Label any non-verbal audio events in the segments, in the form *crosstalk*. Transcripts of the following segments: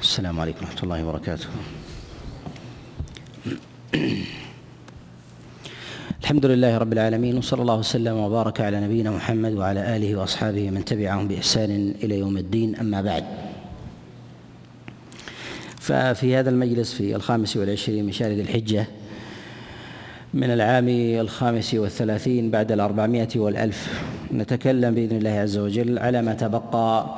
السلام عليكم ورحمة الله وبركاته. الحمد لله رب العالمين وصلى الله وسلم وبارك على نبينا محمد وعلى آله وأصحابه من تبعهم بإحسان إلى يوم الدين أما بعد. ففي هذا المجلس في الخامس والعشرين من شهر ذي الحجة من العام الخامس والثلاثين بعد الأربعمائة والألف نتكلم بإذن الله عز وجل على ما تبقى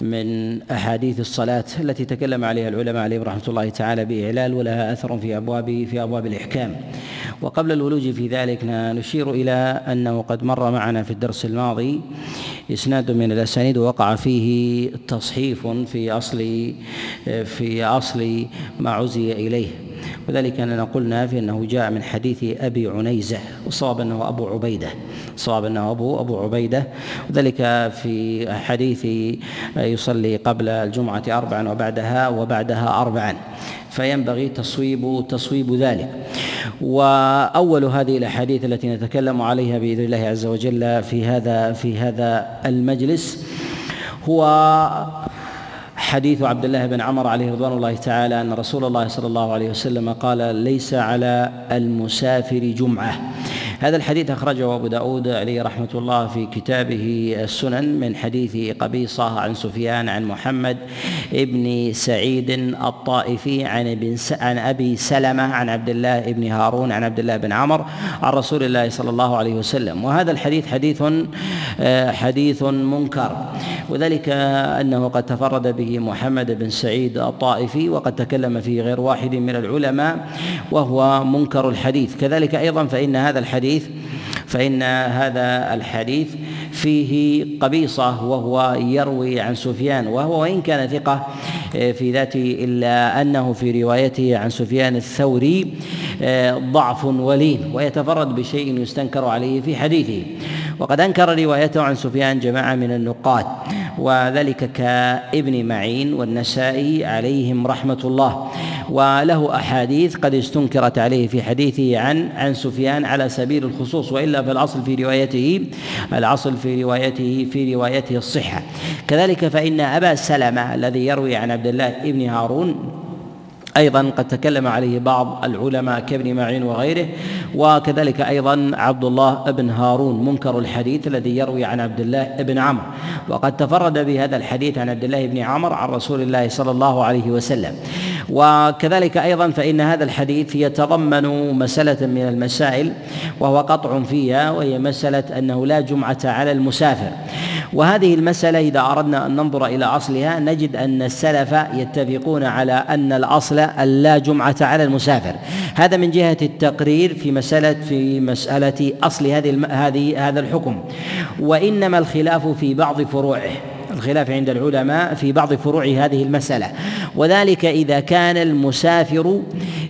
من أحاديث الصلاة التي تكلم عليها العلماء عليهم رحمة الله تعالى بإعلال ولها أثر في أبواب في أبواب الإحكام. وقبل الولوج في ذلك نشير إلى أنه قد مر معنا في الدرس الماضي إسناد من الأسانيد وقع فيه تصحيف في أصل في أصل ما عزي إليه. وذلك أننا قلنا في أنه جاء من حديث أبي عنيزة والصواب أنه أبو عبيدة الصواب أنه أبو أبو عبيدة. وذلك في حديث يصلي قبل الجمعة أربعا وبعدها وبعدها أربعا. فينبغي تصويب تصويب ذلك. وأول هذه الأحاديث التي نتكلم عليها بإذن الله عز وجل في هذا في هذا المجلس هو حديث عبد الله بن عمر عليه رضوان الله تعالى أن رسول الله صلى الله عليه وسلم قال ليس على المسافر جمعة. هذا الحديث أخرجه أبو داود عليه رحمة الله في كتابه السنن من حديث قبيصة عن سفيان عن محمد ابن سعيد الطائفي عن ابن عن أبي سلمة عن عبد الله بن هارون عن عبد الله بن عمر عن رسول الله صلى الله عليه وسلم. وهذا الحديث حديث حديث منكر. وذلك أنه قد تفرد به محمد بن سعيد الطائفي وقد تكلم فيه غير واحد من العلماء وهو منكر الحديث. كذلك أيضا فإن هذا الحديث الحديث فإن هذا الحديث فيه قبيصة وهو يروي عن سفيان وهو وإن كان ثقة في ذاته إلا أنه في روايته عن سفيان الثوري ضعف ولين ويتفرد بشيء يستنكر عليه في حديثه. وقد أنكر روايته عن سفيان جماعة من النقاد. وذلك كابن معين والنسائي عليهم رحمة الله. وله أحاديث قد استنكرت عليه في حديثه عن عن سفيان على سبيل الخصوص وإلا في الأصل في روايته الأصل في روايته في روايته الصحة. كذلك فإن أبا سلمة الذي يروي عن عبد الله بن هارون أيضا قد تكلم عليه بعض العلماء كابن معين وغيره وكذلك أيضا عبد الله بن هارون منكر الحديث الذي يروي عن عبد الله بن عمرو. وقد تفرد بهذا الحديث عن عبد الله بن عمرو عن رسول الله صلى الله عليه وسلم. وكذلك أيضا فإن هذا الحديث يتضمن مسألة من المسائل وهو قطع فيها وهي مسألة أنه لا جمعة على المسافر. وهذه المسألة إذا أردنا أن ننظر إلى أصلها نجد أن السلف يتفقون على أن الأصل اللا جمعة على المسافر. هذا من جهة التقرير في مسألة في مسألة أصل هذه هذه هذا الحكم. وإنما الخلاف في بعض فروعه الخلاف عند العلماء في بعض فروع هذه المسألة. وذلك إذا كان المسافر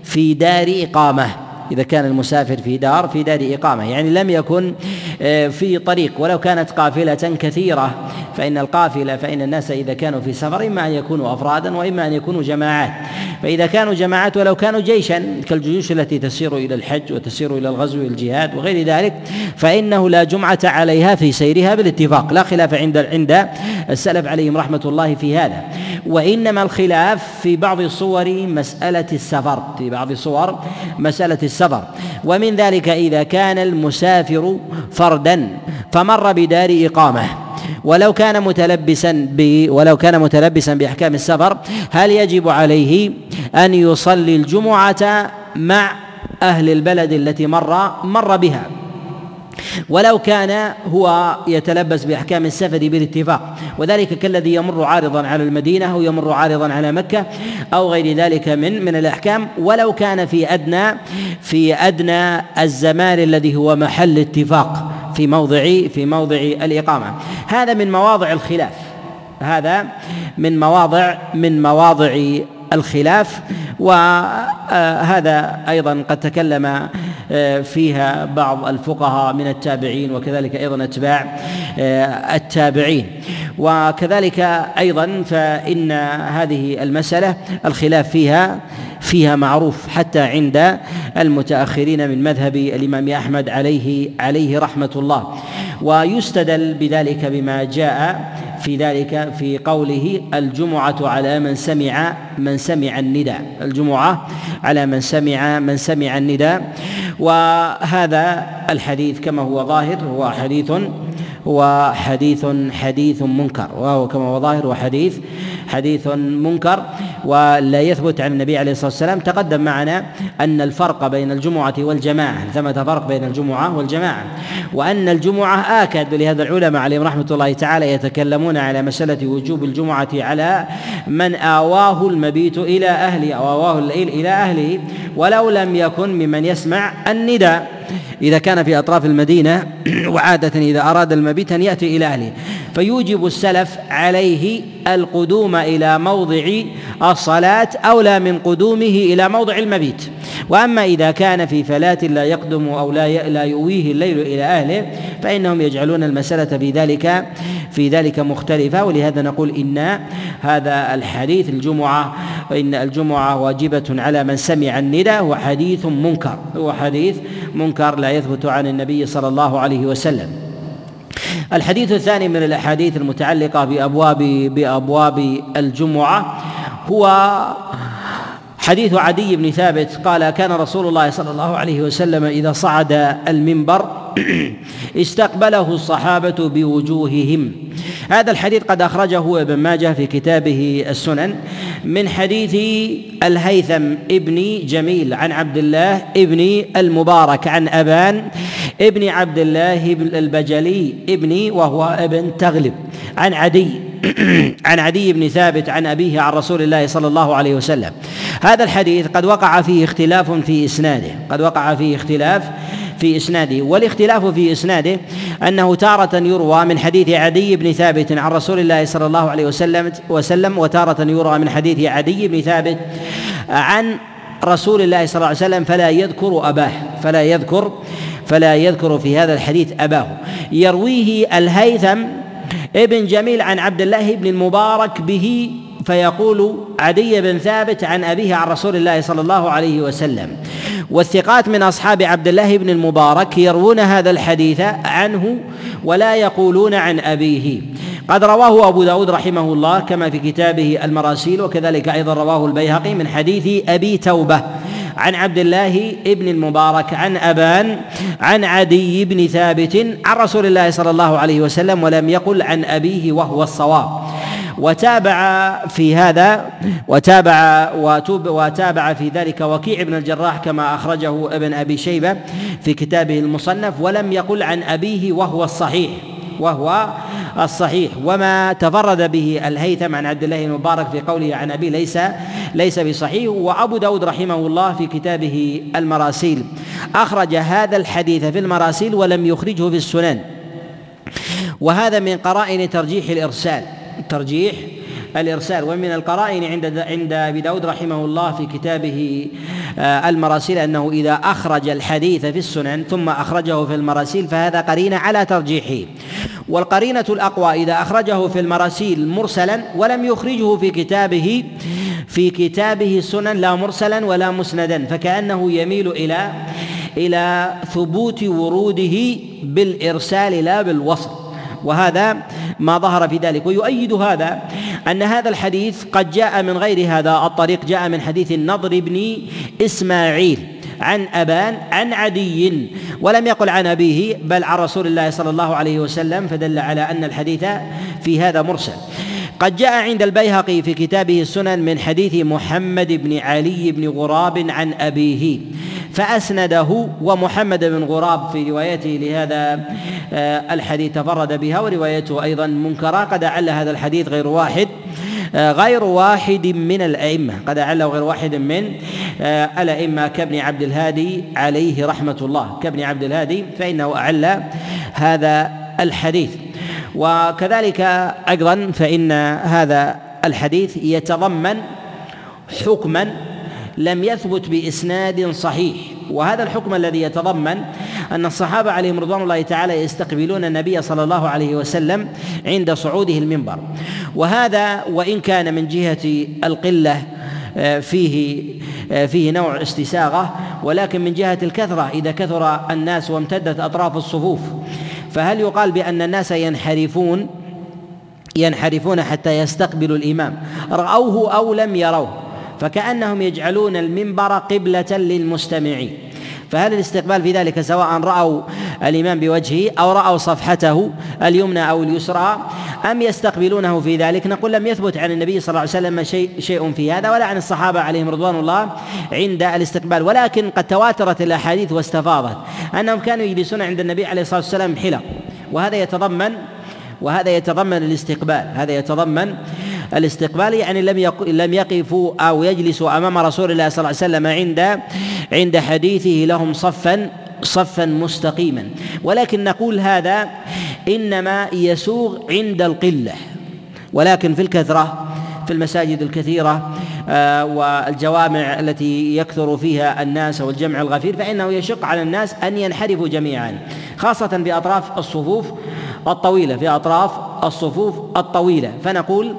في دار إقامة. إذا كان المسافر في دار في دار إقامة. يعني لم يكن آه، في طريق. ولو كانت قافلة كثيرة فإن القافلة فإن الناس إذا كانوا في سفر إما أن يكونوا أفرادا وإما أن يكونوا جماعات. فإذا كانوا جماعات ولو كانوا جيشا كالجيوش التي تسير إلى الحج وتسير إلى الغزو والجهاد وغير ذلك فإنه لا جمعة عليها في سيرها بالاتفاق. لا خلاف عند عند السلف عليهم رحمة الله في هذا. وإنما الخلاف في بعض صور مسألة السفر في بعض صور مسألة السفر ومن ذلك إذا كان المسافر فردا فمر بدار إقامة. ولو كان متلبسا ب ولو كان متلبسا بأحكام السفر هل يجب عليه أن يصلي الجمعة مع أهل البلد التي مر مر بها؟ ولو كان هو يتلبس بأحكام السفر بالاتفاق وذلك كالذي يمر عارضا على المدينة أو يمر عارضا على مكة أو غير ذلك من من الأحكام. ولو كان في ادنى في أدنى الزمان الذي هو محل اتفاق في موضع في موضع الإقامة. هذا من مواضع الخلاف. هذا من مواضع من مواضع الخلاف. وهذا أيضا قد تكلم آه، فيها بعض الفقهاء من التابعين وكذلك أيضا أتباع آه، التابعين. وكذلك أيضا فإن هذه المسألة الخلاف فيها فيها معروف حتى عند المتأخرين من مذهب الإمام أحمد عليه عليه رحمة الله. ويستدل بذلك بما جاء في ذلك في قوله الجمعة على من سمع من سمع النداء. الجمعة على من سمع من سمع النداء. وهذا الحديث كما هو ظاهر هو حديث هو حديث حديث منكر. وهو كما هو ظاهر هو حديث حديث منكر. ولا يثبت عن النبي عليه الصلاة والسلام. تقدم معنا أن الفرق بين الجمعة والجماعة ثمة فرق بين الجمعة والجماعة وأن الجمعة آكد لهذا العلماء عليهم رحمة الله تعالى يتكلمون على مسألة وجوب الجمعة على من آواه المبيت إلى أهله أو آواه الليل إلى أهله ولو لم يكن ممن يسمع النداء. إذا كان في أطراف المدينة *clears throat* وعادة إذا أراد المبيت أن يأتي إلى أهله. فيوجب السلف عليه القدوم إلى موضع الصلاة أولى من قدومه إلى موضع المبيت. وأما إذا كان في فلاة لا يقدم أو لا لا يؤويه الليل إلى أهله فإنهم يجعلون المسألة في ذلك في ذلك مختلفة. ولهذا نقول إن هذا الحديث الجمعة إن الجمعة واجبة على من سمع النداء هو حديث منكر هو حديث منكر لا يثبت عن النبي صلى الله عليه وسلم. الحديث الثاني من الأحاديث المتعلقة بأبواب بأبواب الجمعة هو حديث عدي بن ثابت قال كان رسول الله صلى الله عليه وسلم إذا صعد المنبر *clears throat* استقبله الصحابة بوجوههم. هذا الحديث قد أخرجه ابن ماجه في كتابه السنن من حديث الهيثم ابن جميل عن عبد الله ابن المبارك عن أبان ابن عبد الله البجلي ابن وهو ابن تغلب عن عدي. *clears throat* عن عدي بن ثابت عن أبيه عن رسول الله صلى الله عليه وسلم. هذا الحديث قد وقع فيه اختلاف في إسناده قد وقع فيه اختلاف في إسناده والاختلاف في إسناده أنه تارة يروى من حديث عدي بن ثابت عن رسول الله صلى الله عليه وسلم وسلم وتارة يروى من حديث عدي بن ثابت عن رسول الله صلى الله عليه وسلم فلا يذكر أباه فلا يذكر فلا يذكر في هذا الحديث أباه. يرويه الهيثم ابن جميل عن عبد الله بن المبارك به فيقول عدي بن ثابت عن أبيه عن رسول الله صلى الله عليه وسلم. والثقات من أصحاب عبد الله بن المبارك يروون هذا الحديث عنه ولا يقولون عن أبيه. قد رواه أبو داود رحمه الله كما في كتابه المراسيل وكذلك أيضا رواه البيهقي من حديث أبي توبة. عن عبد الله ابن المبارك عن أبان عن عدي بن ثابت عن رسول الله صلى الله عليه وسلم ولم يقل عن أبيه وهو الصواب. وتابع في هذا وتابع وتابع في ذلك وكيع بن الجراح كما أخرجه ابن أبي شيبة في كتابه المصنف ولم يقل عن أبيه وهو الصحيح. وهو الصحيح. وما تفرد به الهيثم عن عبد الله المبارك في قوله عن أبي ليس ليس بصحيح. وأبو داود رحمه الله في كتابه المراسيل. أخرج هذا الحديث في المراسيل ولم يخرجه في السنن. وهذا من قرائن ترجيح الإرسال. ترجيح الإرسال. ومن القرائن عند عند أبي داود رحمه الله في كتابه آه، المراسيل أنه إذا أخرج الحديث في السنن ثم أخرجه في المراسيل فهذا قرينة على ترجيحه. والقرينة الأقوى إذا أخرجه في المراسيل مرسلا ولم يخرجه في كتابه في كتابه السنن لا مرسلا ولا مسندا فكأنه يميل إلى إلى ثبوت وروده بالإرسال لا بالوصل وهذا ما ظهر في ذلك. ويؤيد هذا أن هذا الحديث قد جاء من غير هذا الطريق جاء من حديث النضر بن إسماعيل. عن أبان عن عدي ولم يقل عن أبيه بل عن رسول الله صلى الله عليه وسلم فدل على أن الحديث في هذا مرسل. قد جاء عند البيهقي في كتابه السنن من حديث محمد بن علي بن غراب عن أبيه فأسنده ومحمد بن غراب في روايته لهذا آه، الحديث تفرد بها وروايته أيضا منكرة قد أعل هذا الحديث غير واحد آه، غير واحد من الأئمة قد أعله غير واحد من آه، الأئمة كابن عبد الهادي عليه رحمة الله. كابن عبد الهادي فإنه أعل هذا الحديث. وكذلك أيضا فإن هذا الحديث يتضمن حكما لم يثبت بإسناد صحيح. وهذا الحكم الذي يتضمن أن الصحابة عليهم رضوان الله تعالى يستقبلون النبي صلى الله عليه وسلم عند صعوده المنبر. وهذا وإن كان من جهة القلة فيه آه، فيه نوع استساغة ولكن من جهة الكثرة إذا كثر الناس وامتدت أطراف الصفوف. فهل يقال بأن الناس ينحرفون؟ ينحرفون حتى يستقبلوا الإمام. رأوه أو لم يروه فكأنهم يجعلون المنبر قبلة للمستمعين. فهل الاستقبال في ذلك سواء رأوا الإمام بوجهه أو رأوا صفحته اليمنى أو اليسرى أم يستقبلونه في ذلك؟ نقول لم يثبت عن النبي صلى الله عليه وسلم شيء شيء في هذا ولا عن الصحابة عليهم رضوان الله عند الاستقبال ولكن قد تواترت الأحاديث واستفاضت أنهم كانوا يجلسون عند النبي عليه الصلاة والسلام حلق وهذا يتضمن وهذا يتضمن الاستقبال هذا يتضمن الاستقبال يعني لم لم يقفوا أو يجلسوا أمام رسول الله صلى الله عليه وسلم عند عند حديثه لهم صفا صفا مستقيما. ولكن نقول هذا إنما يسوغ عند القلة. ولكن في الكثرة في المساجد الكثيرة آه، والجوامع التي يكثر فيها الناس والجمع الغفير فإنه يشق على الناس أن ينحرفوا جميعا خاصة في أطراف الصفوف الطويلة في أطراف الصفوف الطويلة. فنقول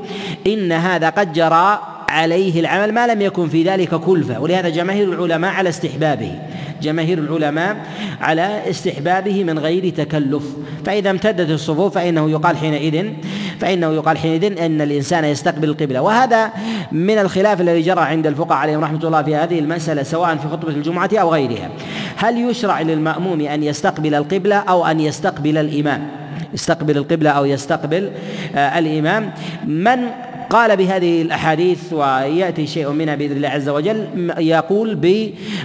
إن هذا قد جرى عليه العمل ما لم يكن في ذلك كلفة. ولهذا جماهير العلماء على استحبابه. جماهير العلماء على استحبابه من غير تكلف. فإذا امتدت الصفوف فإنه يقال حينئذ فإنه يقال حينئذ أن الإنسان يستقبل القبلة. وهذا من الخلاف الذي جرى عند الفقهاء عليهم رحمة الله في هذه المسألة سواء في خطبة الجمعة أو غيرها. هل يشرع للمأموم أن يستقبل القبلة أو أن يستقبل الإمام؟ يستقبل القبلة أو يستقبل آه، الإمام. من قال بهذه الأحاديث ويأتي شيء منها بإذن الله عز وجل يقول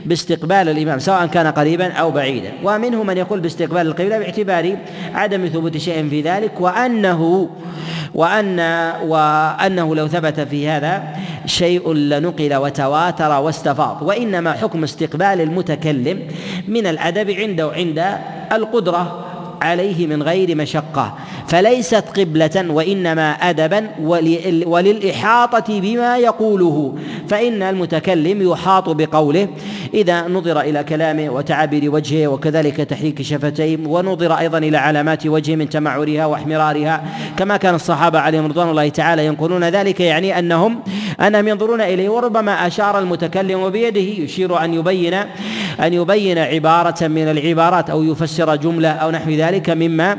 باستقبال الإمام سواء كان قريبا أو بعيدا. ومنهم من يقول باستقبال القبلة باعتبار عدم ثبوت شيء في ذلك وأنه وأن وأنه لو ثبت في هذا شيء لنقل وتواتر واستفاض. وإنما حكم استقبال المتكلم من الأدب عنده عند القدرة عليه من غير مشقة فليست قبلة وإنما أدبا وللإحاطة بما يقوله. فإن المتكلم يحاط بقوله إذا نظر إلى كلامه وتعابير وجهه وكذلك تحريك شفتيه ونظر أيضا إلى علامات وجهه من تمعرها واحمرارها كما كان الصحابة عليهم رضوان الله تعالى ينقلون ذلك يعني أنهم أنهم ينظرون إليه وربما أشار المتكلم بيده يشير أن يبين أن يبين عبارة من العبارات أو يفسر جملة أو نحو ذلك. مما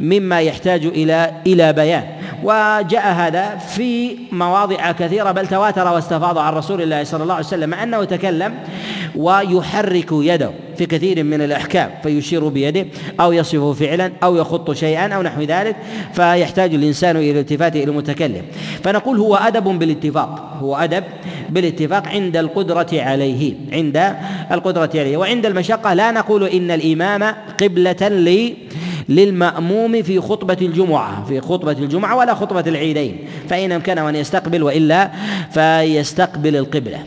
مما يحتاج إلى إلى بيان. وجاء هذا في مواضع كثيرة بل تواتر واستفاض عن رسول الله صلى الله عليه وسلم أنه تكلم ويحرك يده في كثير من الأحكام فيشير بيده أو يصف فعلا أو يخط شيئا أو نحو ذلك فيحتاج الإنسان إلى الالتفات إلى المتكلم. فنقول هو أدب بالاتفاق هو أدب بالاتفاق عند القدرة عليه عند القدرة عليه. وعند المشقة لا نقول إن الإمام قبلة لي للمأموم في خطبة الجمعة في خطبة الجمعة ولا خطبة العيدين. فإن أمكنه أن يستقبل وإلا فيستقبل القبلة.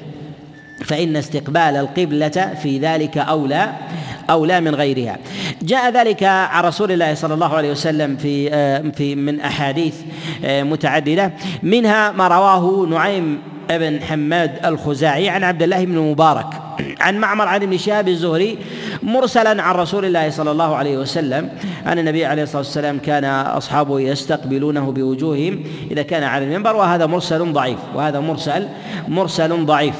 فإن استقبال القبلة في ذلك أولى أولى من غيرها. جاء ذلك عن رسول الله صلى الله عليه وسلم في في من أحاديث متعددة. منها ما رواه نعيم بن حماد الخزاعي عن عبد الله بن مبارك عن معمر عن ابن شهاب الزهري مرسلا عن رسول الله صلى الله عليه وسلم أن النبي عليه الصلاة والسلام كان أصحابه يستقبلونه بوجوههم إذا كان على المنبر وهذا مرسل ضعيف وهذا مرسل مرسل ضعيف.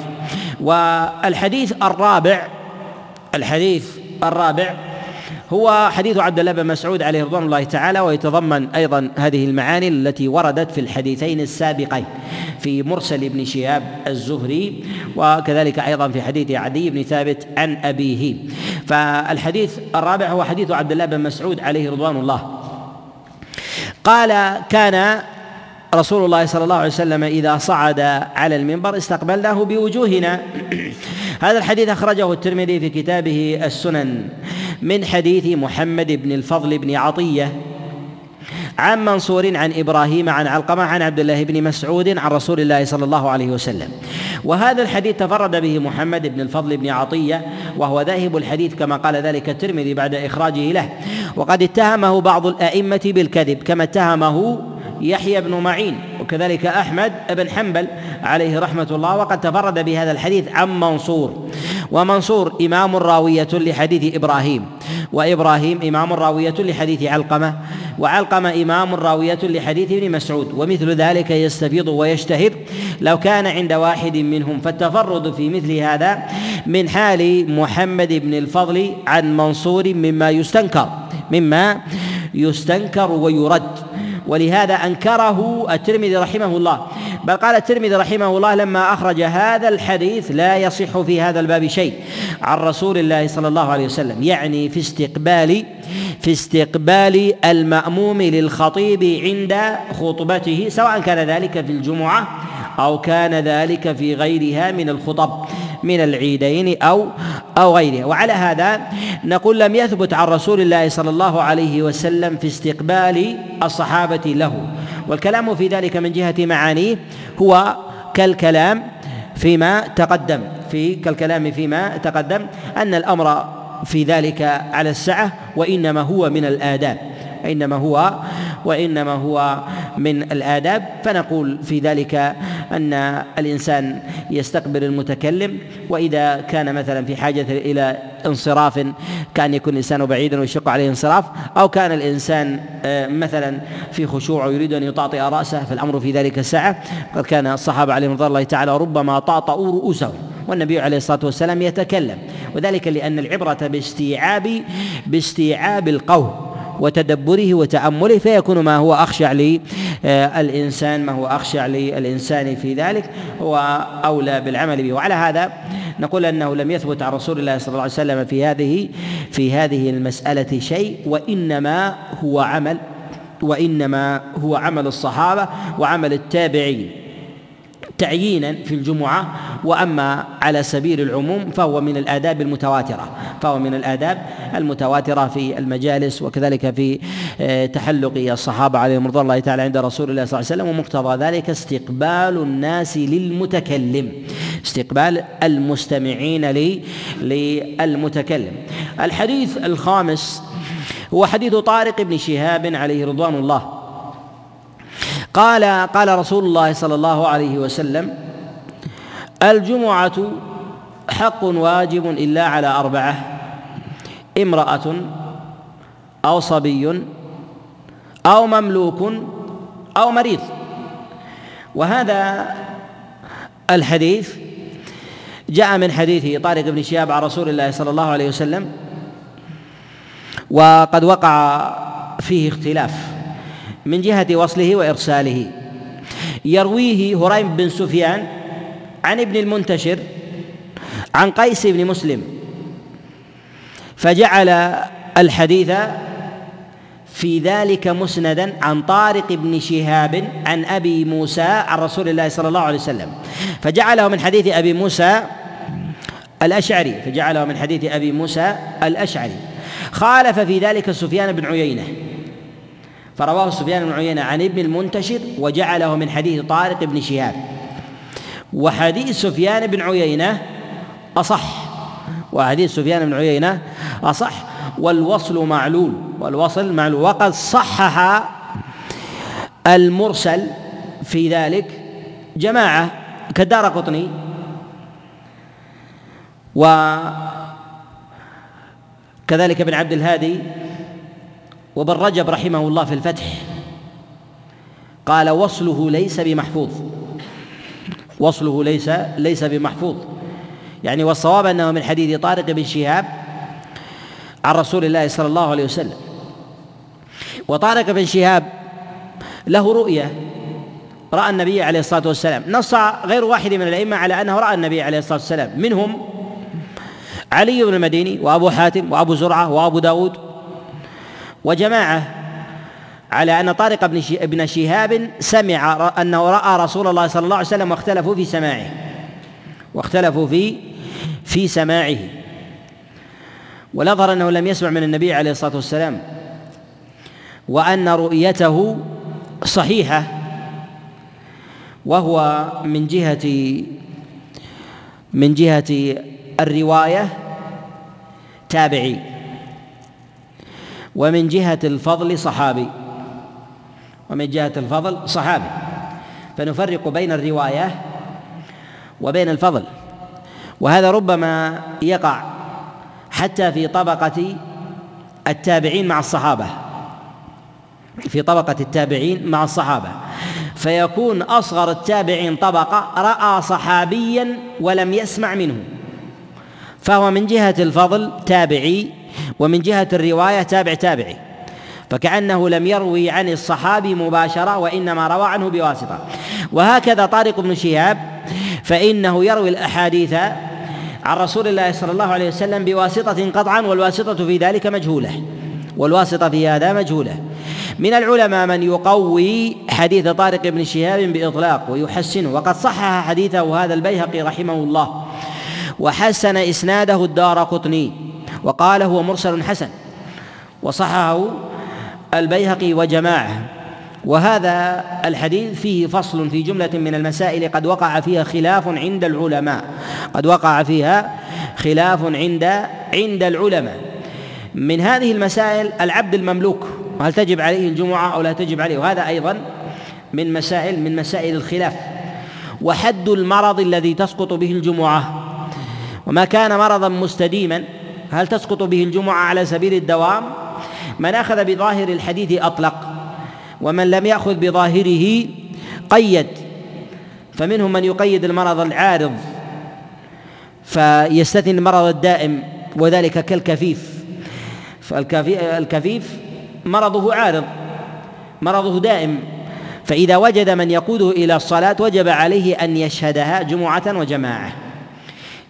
والحديث الرابع الحديث الرابع هو حديث عبد الله بن مسعود عليه رضوان الله تعالى ويتضمن أيضا هذه المعاني التي وردت في الحديثين السابقين في مرسل ابن شهاب الزهري وكذلك أيضا في حديث عدي بن ثابت عن أبيه. فالحديث الرابع هو حديث عبد الله بن مسعود عليه رضوان الله. قال كان رسول الله صلى الله عليه وسلم إذا صعد على المنبر استقبلناه بوجوهنا. هذا الحديث أخرجه الترمذي في كتابه السنن. من حديث محمد بن الفضل بن عطية عن منصور عن إبراهيم عن علقمة عن عبد الله بن مسعود عن رسول الله صلى الله عليه وسلم. وهذا الحديث تفرد به محمد بن الفضل بن عطية وهو ذاهب الحديث كما قال ذلك الترمذي بعد إخراجه له. وقد اتهمه بعض الأئمة بالكذب كما اتهمه يحيى بن معين وكذلك أحمد بن حنبل عليه رحمة الله وقد تفرد بهذا الحديث عن منصور. ومنصور إمام راوية لحديث إبراهيم وإبراهيم إمام راوية لحديث علقمة وعلقمة إمام راوية لحديث ابن مسعود. ومثل ذلك يستفيض ويشتهر لو كان عند واحد منهم. فالتفرد في مثل هذا من حال محمد بن الفضل عن منصور مما يستنكر مما يستنكر ويرد. ولهذا أنكره الترمذي رحمه الله. بل قال الترمذي رحمه الله لما أخرج هذا الحديث لا يصح في هذا الباب شيء. عن رسول الله صلى الله عليه وسلم يعني في استقبال في استقبال المأموم للخطيب عند خطبته سواء كان ذلك في الجمعة أو كان ذلك في غيرها من الخطب من العيدين أو أو غيرها. وعلى هذا نقول لم يثبت عن رسول الله صلى الله عليه وسلم في استقبال الصحابة له. والكلام في ذلك من جهة معانيه هو كالكلام فيما تقدم في كالكلام فيما تقدم أن الأمر في ذلك على السعة وإنما هو من الآداب. وإنما هو وإنما هو من الآداب. فنقول في ذلك أن الإنسان يستقبل المتكلم وإذا كان مثلا في حاجة إلى انصراف كان يكون الإنسان بعيدا ويشق عليه انصراف أو كان الإنسان آه، مثلا في خشوع ويريد أن يطاطئ رأسه فالأمر في ذلك ساعة. قد كان الصحابة عليهم رضي الله تعالى ربما طاطؤوا رؤوسهم والنبي عليه الصلاة والسلام يتكلم. وذلك لأن العبرة باستيعاب باستيعاب القول وتدبره وتأمله فيكون ما هو أخشع للإنسان ما هو أخشع للإنسان في ذلك هو أولى بالعمل به. وعلى هذا نقول أنه لم يثبت عن رسول الله صلى الله عليه وسلم في هذه في هذه المسألة شيء وإنما هو عمل وإنما هو عمل الصحابة وعمل التابعين. تعيينا في الجمعة وأما على سبيل العموم فهو من الآداب المتواترة فهو من الآداب المتواترة في المجالس وكذلك في آه، تحلق الصحابة عليهم رضي الله تعالى عند رسول الله صلى الله عليه وسلم ومقتضى ذلك استقبال الناس للمتكلم استقبال المستمعين للمتكلم. الحديث الخامس هو حديث طارق بن شهاب عليه رضوان الله. قال قال رسول الله صلى الله عليه وسلم الجمعة حق واجب إلا على أربعة امرأة أو صبي أو مملوك أو مريض. وهذا الحديث جاء من حديث طارق بن شهاب عن رسول الله صلى الله عليه وسلم وقد وقع فيه اختلاف. من جهة وصله وإرساله. يرويه هريم بن سفيان عن ابن المنتشر عن قيس بن مسلم فجعل الحديث في ذلك مسندا عن طارق بن شهاب عن أبي موسى عن رسول الله صلى الله عليه وسلم. فجعله من حديث أبي موسى الأشعري فجعله من حديث أبي موسى الأشعري. خالف في ذلك سفيان بن عيينة. فرواه سفيان بن عيينة عن ابن المنتشر وجعله من حديث طارق بن شهاب. وحديث سفيان بن عيينة أصح. وحديث سفيان بن عيينة أصح. والوصل معلول. والوصل معلول. وقد صحح المرسل في ذلك. جماعة كدار قطني وكذلك ابن عبد الهادي وابن رجب رحمه الله في الفتح. قال وصله ليس بمحفوظ. وصله ليس ليس بمحفوظ. يعني والصواب أنه من حديث طارق بن شهاب عن رسول الله صلى الله عليه وسلم. وطارق بن شهاب له رؤية رأى النبي عليه الصلاة والسلام. نص غير واحد من الأئمة على أنه رأى النبي عليه الصلاة والسلام. منهم علي بن المديني وأبو حاتم وأبو زرعة وأبو داود وجماعة على أن طارق بن ابن شهاب سمع أنه رأى رسول الله صلى الله عليه وسلم واختلفوا في سماعه. واختلفوا في في سماعه. والأظهر أنه لم يسمع من النبي عليه الصلاة والسلام. وأن رؤيته صحيحة. وهو من جهة من جهة الرواية تابعي. ومن جهة الفضل صحابي. ومن جهة الفضل صحابي. فنفرق بين الرواية وبين الفضل. وهذا ربما يقع حتى في طبقة التابعين مع الصحابة. في طبقة التابعين مع الصحابة. فيكون أصغر التابعين طبقة رأى صحابيا ولم يسمع منه. فهو من جهة الفضل تابعي ومن جهة الرواية تابع تابعي. فكأنه لم يروي عن الصحابي مباشرة وإنما روى عنه بواسطة. وهكذا طارق بن شهاب فإنه يروي الأحاديث عن رسول الله صلى الله عليه وسلم بواسطة قطعا والواسطة في ذلك مجهولة. والواسطة في هذا مجهولة. من العلماء من يقوي حديث طارق بن شهاب بإطلاق ويحسنه وقد صحح حديثه هذا البيهقي رحمه الله وحسن إسناده الدار قطني. وقال هو مرسل حسن. وصححه البيهقي وجماعة. وهذا الحديث فيه فصل في جملة من المسائل قد وقع فيها خلاف عند العلماء. قد وقع فيها خلاف عند عند العلماء. من هذه المسائل العبد المملوك هل تجب عليه الجمعة أو لا تجب عليه؟ وهذا أيضا من مسائل من مسائل الخلاف. وحد المرض الذي تسقط به الجمعة. وما كان مرضا مستديما هل تسقط به الجمعة على سبيل الدوام؟ من أخذ بظاهر الحديث أطلق ومن لم يأخذ بظاهره قيد فمنهم من يقيد المرض العارض فيستثني المرض الدائم وذلك كالكفيف. فالكفيف مرضه عارض مرضه دائم فإذا وجد من يقوده إلى الصلاة وجب عليه أن يشهدها جمعة وجماعة.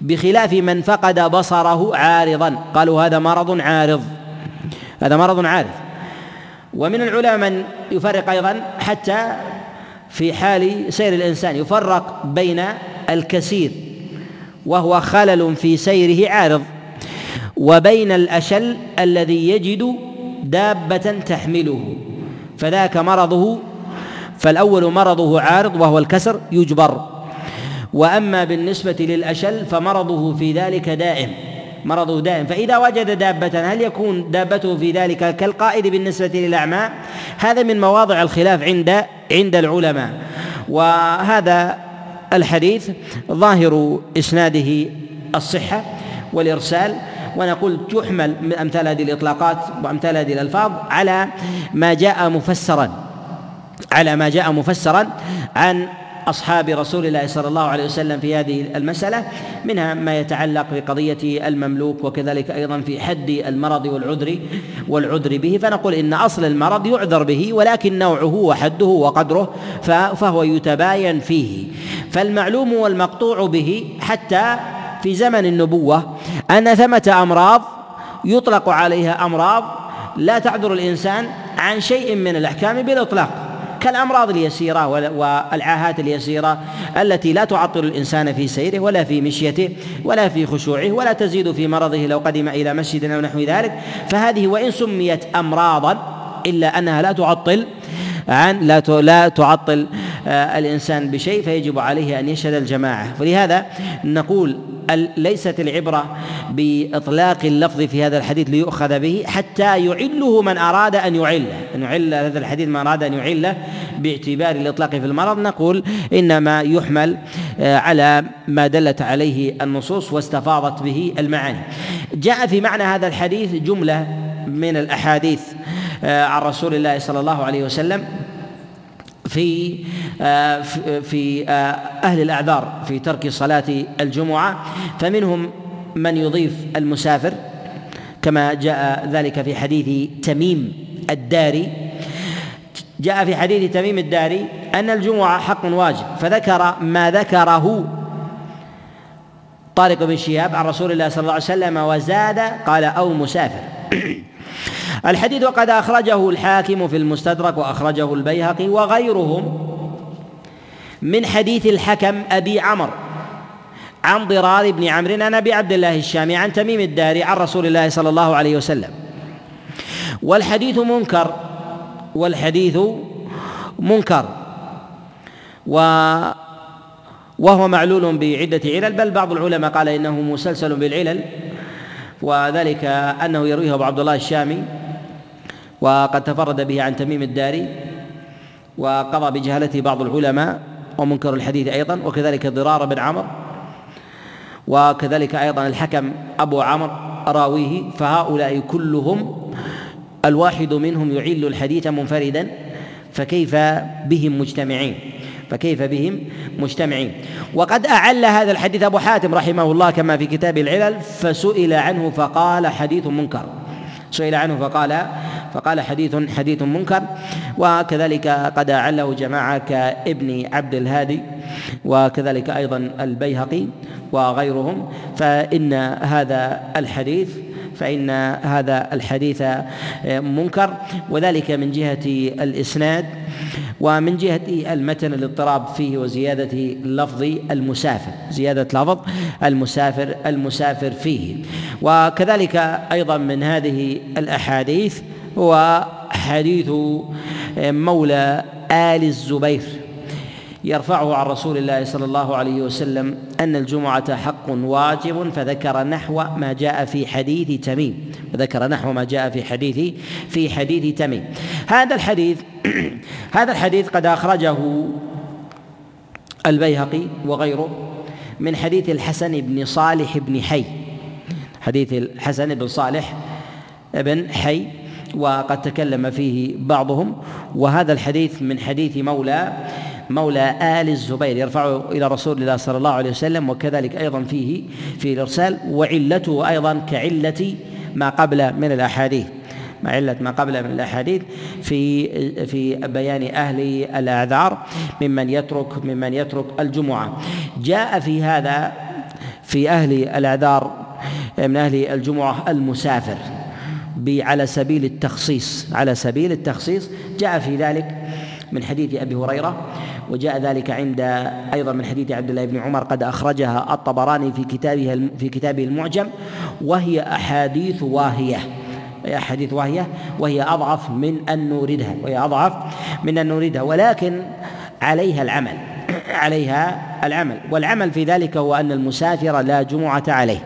بخلاف من فقد بصره عارضا. قالوا هذا مرض عارض. هذا مرض عارض. ومن العلماء من يفرق أيضا حتى في حال سير الإنسان يفرق بين الكثير وهو خلل في سيره عارض وبين الأشل الذي يجد دابة تحمله. فذاك مرضه فالأول مرضه عارض وهو الكسر يجبر. وأما بالنسبة للأشل فمرضه في ذلك دائم مرضه دائم. فإذا وجد دابة هل يكون دابته في ذلك كالقائد بالنسبة للأعمى؟ هذا من مواضع الخلاف عند عند العلماء. وهذا الحديث ظاهر إسناده الصحة والإرسال ونقول تحمل من أمثال هذه الإطلاقات وأمثال هذه الألفاظ على ما جاء مفسرا على ما جاء مفسرا عن أصحاب رسول الله صلى الله عليه وسلم في هذه المسألة منها ما يتعلق بقضية المملوك وكذلك أيضا في حد المرض والعذر والعذر به. فنقول إن أصل المرض يعذر به ولكن نوعه وحده وقدره فهو يتباين فيه. فالمعلوم والمقطوع به حتى في زمن النبوة أن ثمة أمراض يطلق عليها أمراض لا تعذر الإنسان عن شيء من الأحكام بالإطلاق. كالأمراض اليسيرة والعاهات اليسيرة التي لا تعطل الإنسان في سيره ولا في مشيته ولا في خشوعه ولا تزيد في مرضه لو قدم إلى مسجد أو نحو ذلك. فهذه وإن سميت أمراضا إلا أنها لا تعطل عن لا لا تعطل آه، الإنسان بشيء فيجب عليه أن يشهد الجماعة. ولهذا نقول ليست العبرة بإطلاق اللفظ في هذا الحديث ليؤخذ به حتى يعله من أراد أن يعله أن يعل هذا الحديث من أراد أن يعله باعتبار الإطلاق في المرض. نقول إنما يحمل آه، على ما دلت عليه النصوص واستفاضت به المعاني. جاء في معنى هذا الحديث جملة من الأحاديث آه، عن رسول الله صلى الله عليه وسلم في آه، في آه، أهل الأعذار في ترك صلاة الجمعة. فمنهم من يضيف المسافر كما جاء ذلك في حديث تميم الداري. جاء في حديث تميم الداري أن الجمعة حق واجب فذكر ما ذكره طارق بن شهاب عن رسول الله صلى الله عليه وسلم وزاد قال أو مسافر. الحديث وقد أخرجه الحاكم في المستدرك وأخرجه البيهقي وغيرهم من حديث الحكم أبي عمر عن ضرار بن عمرو عن أبي عبد الله الشامي عن تميم الداري عن رسول الله صلى الله عليه وسلم. والحديث منكر والحديث منكر. و وهو معلول بعدة علل بل بعض العلماء قال إنه مسلسل بالعلل وذلك أنه يرويه أبو عبد الله الشامي. وقد تفرد به عن تميم الداري وقضى بجهالته بعض العلماء ومنكر الحديث أيضا وكذلك ضرار بن عمر وكذلك أيضا الحكم أبو عمر راويه فهؤلاء كلهم الواحد منهم يعل الحديث منفردا فكيف بهم مجتمعين؟ فكيف بهم مجتمعين؟ وقد أعل هذا الحديث أبو حاتم رحمه الله كما في كتاب العلل فسئل عنه فقال حديث منكر. سئل عنه فقال فقال حديث حديث منكر. وكذلك قد أعله جماعة كابن عبد الهادي وكذلك أيضا البيهقي وغيرهم. فإن هذا الحديث فإن هذا الحديث منكر. وذلك من جهة الإسناد ومن جهة المتن الاضطراب فيه وزيادة لفظ المسافر زيادة لفظ المسافر المسافر فيه. وكذلك أيضا من هذه الأحاديث هو حديث مولى آل الزبير. يرفعه عن رسول الله صلى الله عليه وسلم أن الجمعة حق واجب فذكر نحو ما جاء في حديث تميم. وذكر نحو ما جاء في حديث في حديث تميم. هذا الحديث *clears throat* هذا الحديث قد أخرجه البيهقي وغيره من حديث الحسن بن صالح بن حي. حديث الحسن بن صالح بن حي وقد تكلم فيه بعضهم. وهذا الحديث من حديث مولى مولى آل الزبير يرفعه إلى رسول الله صلى الله عليه وسلم وكذلك أيضا فيه في الإرسال وعلته أيضا كعلة ما قبل من الأحاديث. مع علة ما قبل من الأحاديث في في بيان أهل الأعذار ممن يترك ممن يترك الجمعة. جاء في هذا في أهل الأعذار من أهل الجمعة المسافر. على سبيل التخصيص على سبيل التخصيص. جاء في ذلك من حديث أبي هريرة وجاء ذلك عند أيضا من حديث عبد الله بن عمر قد أخرجها الطبراني في كتابه في كتابه المعجم وهي أحاديث واهية. وهي أحاديث واهية وهي أضعف من أن نوردها وهي أضعف من أن نوردها ولكن عليها العمل. عليها العمل. والعمل في ذلك هو أن المسافر لا جمعة عليه.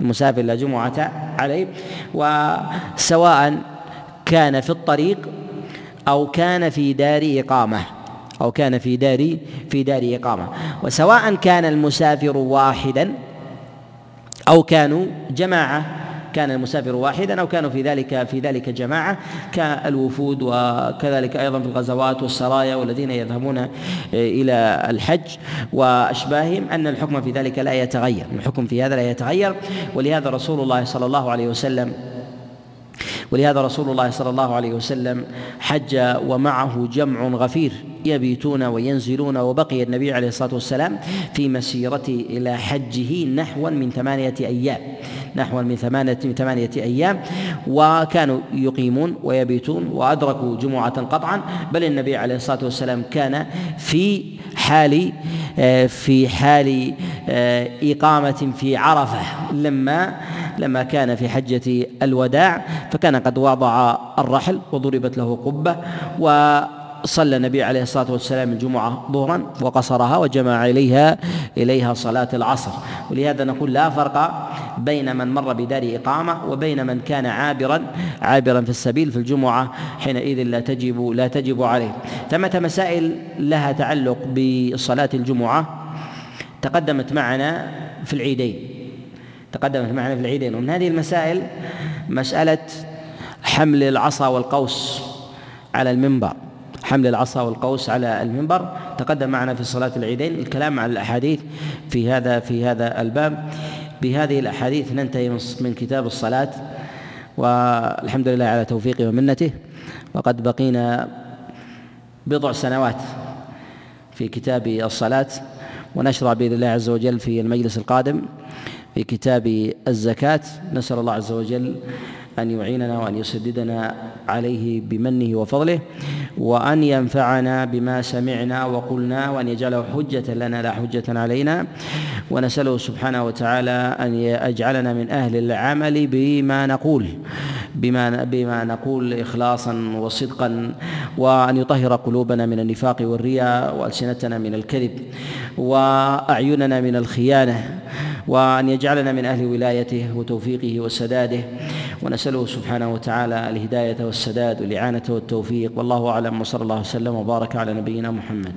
المسافر لا جمعة عليه. وسواء كان في الطريق أو كان في دار إقامة. أو كان في دار في دار إقامة. وسواء كان المسافر واحدا أو كانوا جماعة كان المسافر واحدا أو كانوا في ذلك في ذلك جماعة كالوفود وكذلك أيضا في الغزوات والسرايا والذين يذهبون إلى الحج. وأشباههم أن الحكم في ذلك لا يتغير الحكم في هذا لا يتغير. ولهذا رسول الله صلى الله عليه وسلم ولهذا رسول الله صلى الله عليه وسلم حج ومعه جمع غفير يبيتون وينزلون وبقي النبي عليه الصلاة والسلام في مسيرته إلى حجه نحوا من ثمانية أيام نحو من ثمانية ثمانية أيام وكانوا يقيمون ويبيتون وأدركوا جمعة قطعا بل النبي عليه الصلاة والسلام كان في حال في حال إقامة في عرفة. لما لما كان في حجة الوداع فكان قد وضع الرحل وضربت له قبة و صلى النبي عليه الصلاة والسلام الجمعة ظهرا وقصرها وجمع إليها إليها صلاة العصر. ولهذا نقول لا فرق بين من مر بدار إقامة وبين من كان عابرا عابرا في السبيل في الجمعة حينئذ لا تجب لا تجب عليه. ثمة مسائل لها تعلق بصلاة الجمعة؟ تقدمت معنا في العيدين. تقدمت معنا في العيدين. ومن هذه المسائل مسألة حمل العصا والقوس على المنبر. حمل العصا والقوس على المنبر تقدم معنا في صلاة العيدين الكلام عن الأحاديث في هذا في هذا الباب. بهذه الأحاديث ننتهي من كتاب الصلاة والحمد لله على توفيقه ومنته. وقد بقينا بضع سنوات في كتاب الصلاة ونشرع بإذن الله عز وجل في المجلس القادم في كتاب الزكاة. نسأل الله عز وجل أن يعيننا وأن يسددنا عليه بمنه وفضله وأن ينفعنا بما سمعنا وقلنا وأن يجعله حجة لنا لا حجة علينا. ونسأله سبحانه وتعالى أن يجعلنا من أهل العمل بما نقول بما بما نقول إخلاصا وصدقا وأن يطهر قلوبنا من النفاق والرياء وألسنتنا من الكذب وأعيننا من الخيانة وأن يجعلنا من أهل ولايته وتوفيقه وسداده. ونسأله سبحانه وتعالى الهداية والسداد والإعانة والتوفيق. والله أعلم. وصلى الله وسلم وبارك على نبينا محمد.